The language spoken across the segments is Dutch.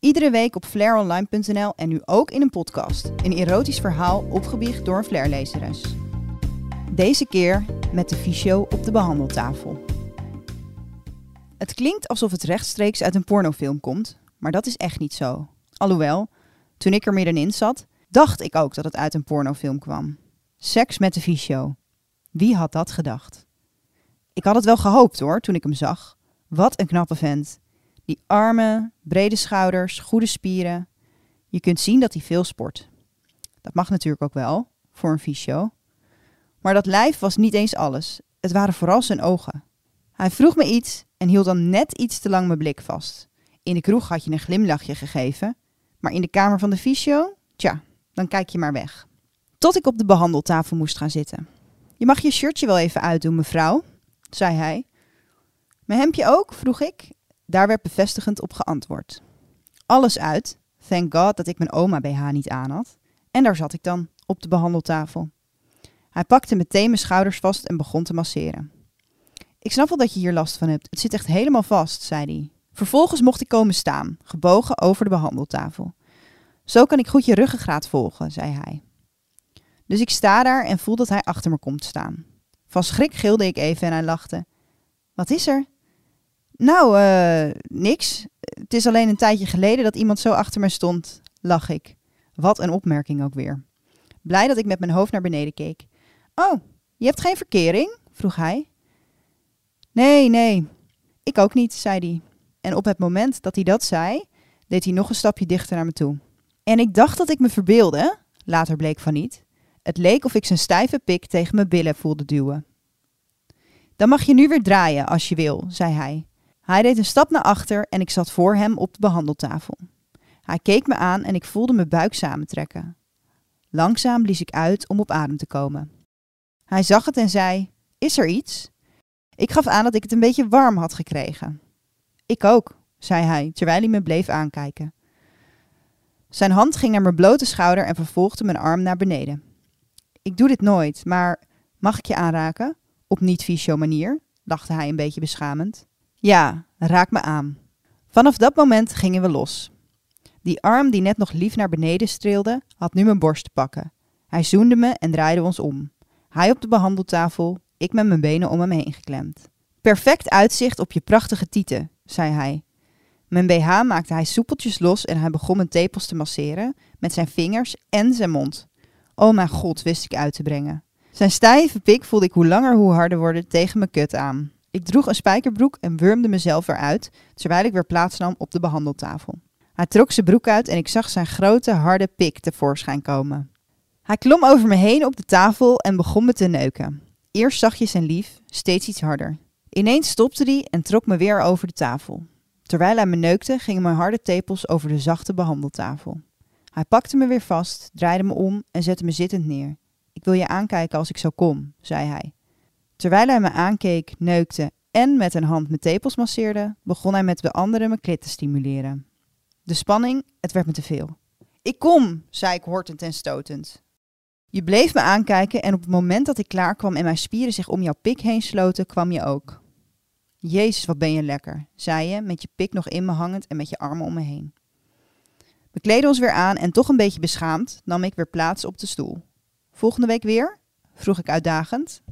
Iedere week op flaironline.nl en nu ook in een podcast. Een erotisch verhaal opgebiecht door een flairlezeres. Deze keer met de Ficho op de behandeltafel. Het klinkt alsof het rechtstreeks uit een pornofilm komt, maar dat is echt niet zo. Alhoewel, toen ik er middenin zat, dacht ik ook dat het uit een pornofilm kwam. Seks met de Ficho. Wie had dat gedacht? Ik had het wel gehoopt hoor, toen ik hem zag. Wat een knappe vent. Die armen, brede schouders, goede spieren. Je kunt zien dat hij veel sport. Dat mag natuurlijk ook wel, voor een fysio. Maar dat lijf was niet eens alles. Het waren vooral zijn ogen. Hij vroeg me iets en hield dan net iets te lang mijn blik vast. In de kroeg had je een glimlachje gegeven, maar in de kamer van de fysio, tja, dan kijk je maar weg. Tot ik op de behandeltafel moest gaan zitten. Je mag je shirtje wel even uitdoen, mevrouw, zei hij. Mijn hemdje ook? vroeg ik daar werd bevestigend op geantwoord. Alles uit. Thank God dat ik mijn oma BH niet aan had. En daar zat ik dan, op de behandeltafel. Hij pakte meteen mijn schouders vast en begon te masseren. Ik snap wel dat je hier last van hebt. Het zit echt helemaal vast, zei hij. Vervolgens mocht ik komen staan, gebogen over de behandeltafel. Zo kan ik goed je ruggengraat volgen, zei hij. Dus ik sta daar en voel dat hij achter me komt staan. Van schrik gilde ik even en hij lachte. Wat is er? Nou, uh, niks. Het is alleen een tijdje geleden dat iemand zo achter me stond, lach ik. Wat een opmerking ook weer. Blij dat ik met mijn hoofd naar beneden keek. Oh, je hebt geen verkering? vroeg hij. Nee, nee. Ik ook niet, zei hij. En op het moment dat hij dat zei, deed hij nog een stapje dichter naar me toe. En ik dacht dat ik me verbeelde, later bleek van niet. Het leek of ik zijn stijve pik tegen mijn billen voelde duwen. Dan mag je nu weer draaien als je wil, zei hij. Hij deed een stap naar achter en ik zat voor hem op de behandeltafel. Hij keek me aan en ik voelde mijn buik samentrekken. Langzaam blies ik uit om op adem te komen. Hij zag het en zei: Is er iets? Ik gaf aan dat ik het een beetje warm had gekregen. Ik ook, zei hij terwijl hij me bleef aankijken. Zijn hand ging naar mijn blote schouder en vervolgde mijn arm naar beneden. Ik doe dit nooit, maar mag ik je aanraken? Op niet-fysio manier, lachte hij een beetje beschamend. Ja, raak me aan. Vanaf dat moment gingen we los. Die arm die net nog lief naar beneden streelde, had nu mijn borst te pakken. Hij zoende me en draaide ons om. Hij op de behandeltafel, ik met mijn benen om hem heen geklemd. Perfect uitzicht op je prachtige tieten, zei hij. Mijn BH maakte hij soepeltjes los en hij begon mijn tepels te masseren met zijn vingers en zijn mond. Oh mijn god, wist ik uit te brengen. Zijn stijve pik voelde ik hoe langer hoe harder worden tegen mijn kut aan. Ik droeg een spijkerbroek en wurmde mezelf eruit, terwijl ik weer plaatsnam op de behandeltafel. Hij trok zijn broek uit en ik zag zijn grote, harde pik tevoorschijn komen. Hij klom over me heen op de tafel en begon me te neuken. Eerst zachtjes en lief, steeds iets harder. Ineens stopte hij en trok me weer over de tafel. Terwijl hij me neukte, gingen mijn harde tepels over de zachte behandeltafel. Hij pakte me weer vast, draaide me om en zette me zittend neer. Ik wil je aankijken als ik zo kom, zei hij. Terwijl hij me aankeek, neukte en met een hand mijn tepels masseerde, begon hij met de andere mijn klit te stimuleren. De spanning, het werd me te veel. Ik kom, zei ik hortend en stotend. Je bleef me aankijken en op het moment dat ik klaar kwam en mijn spieren zich om jouw pik heen sloten, kwam je ook. Jezus, wat ben je lekker, zei je, met je pik nog in me hangend en met je armen om me heen. We kleden ons weer aan en toch een beetje beschaamd nam ik weer plaats op de stoel. Volgende week weer? vroeg ik uitdagend.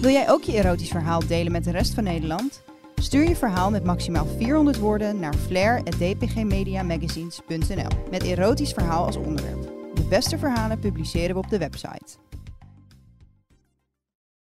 Wil jij ook je erotisch verhaal delen met de rest van Nederland? Stuur je verhaal met maximaal 400 woorden naar flair.dpgmediamagazines.nl met erotisch verhaal als onderwerp. De beste verhalen publiceren we op de website.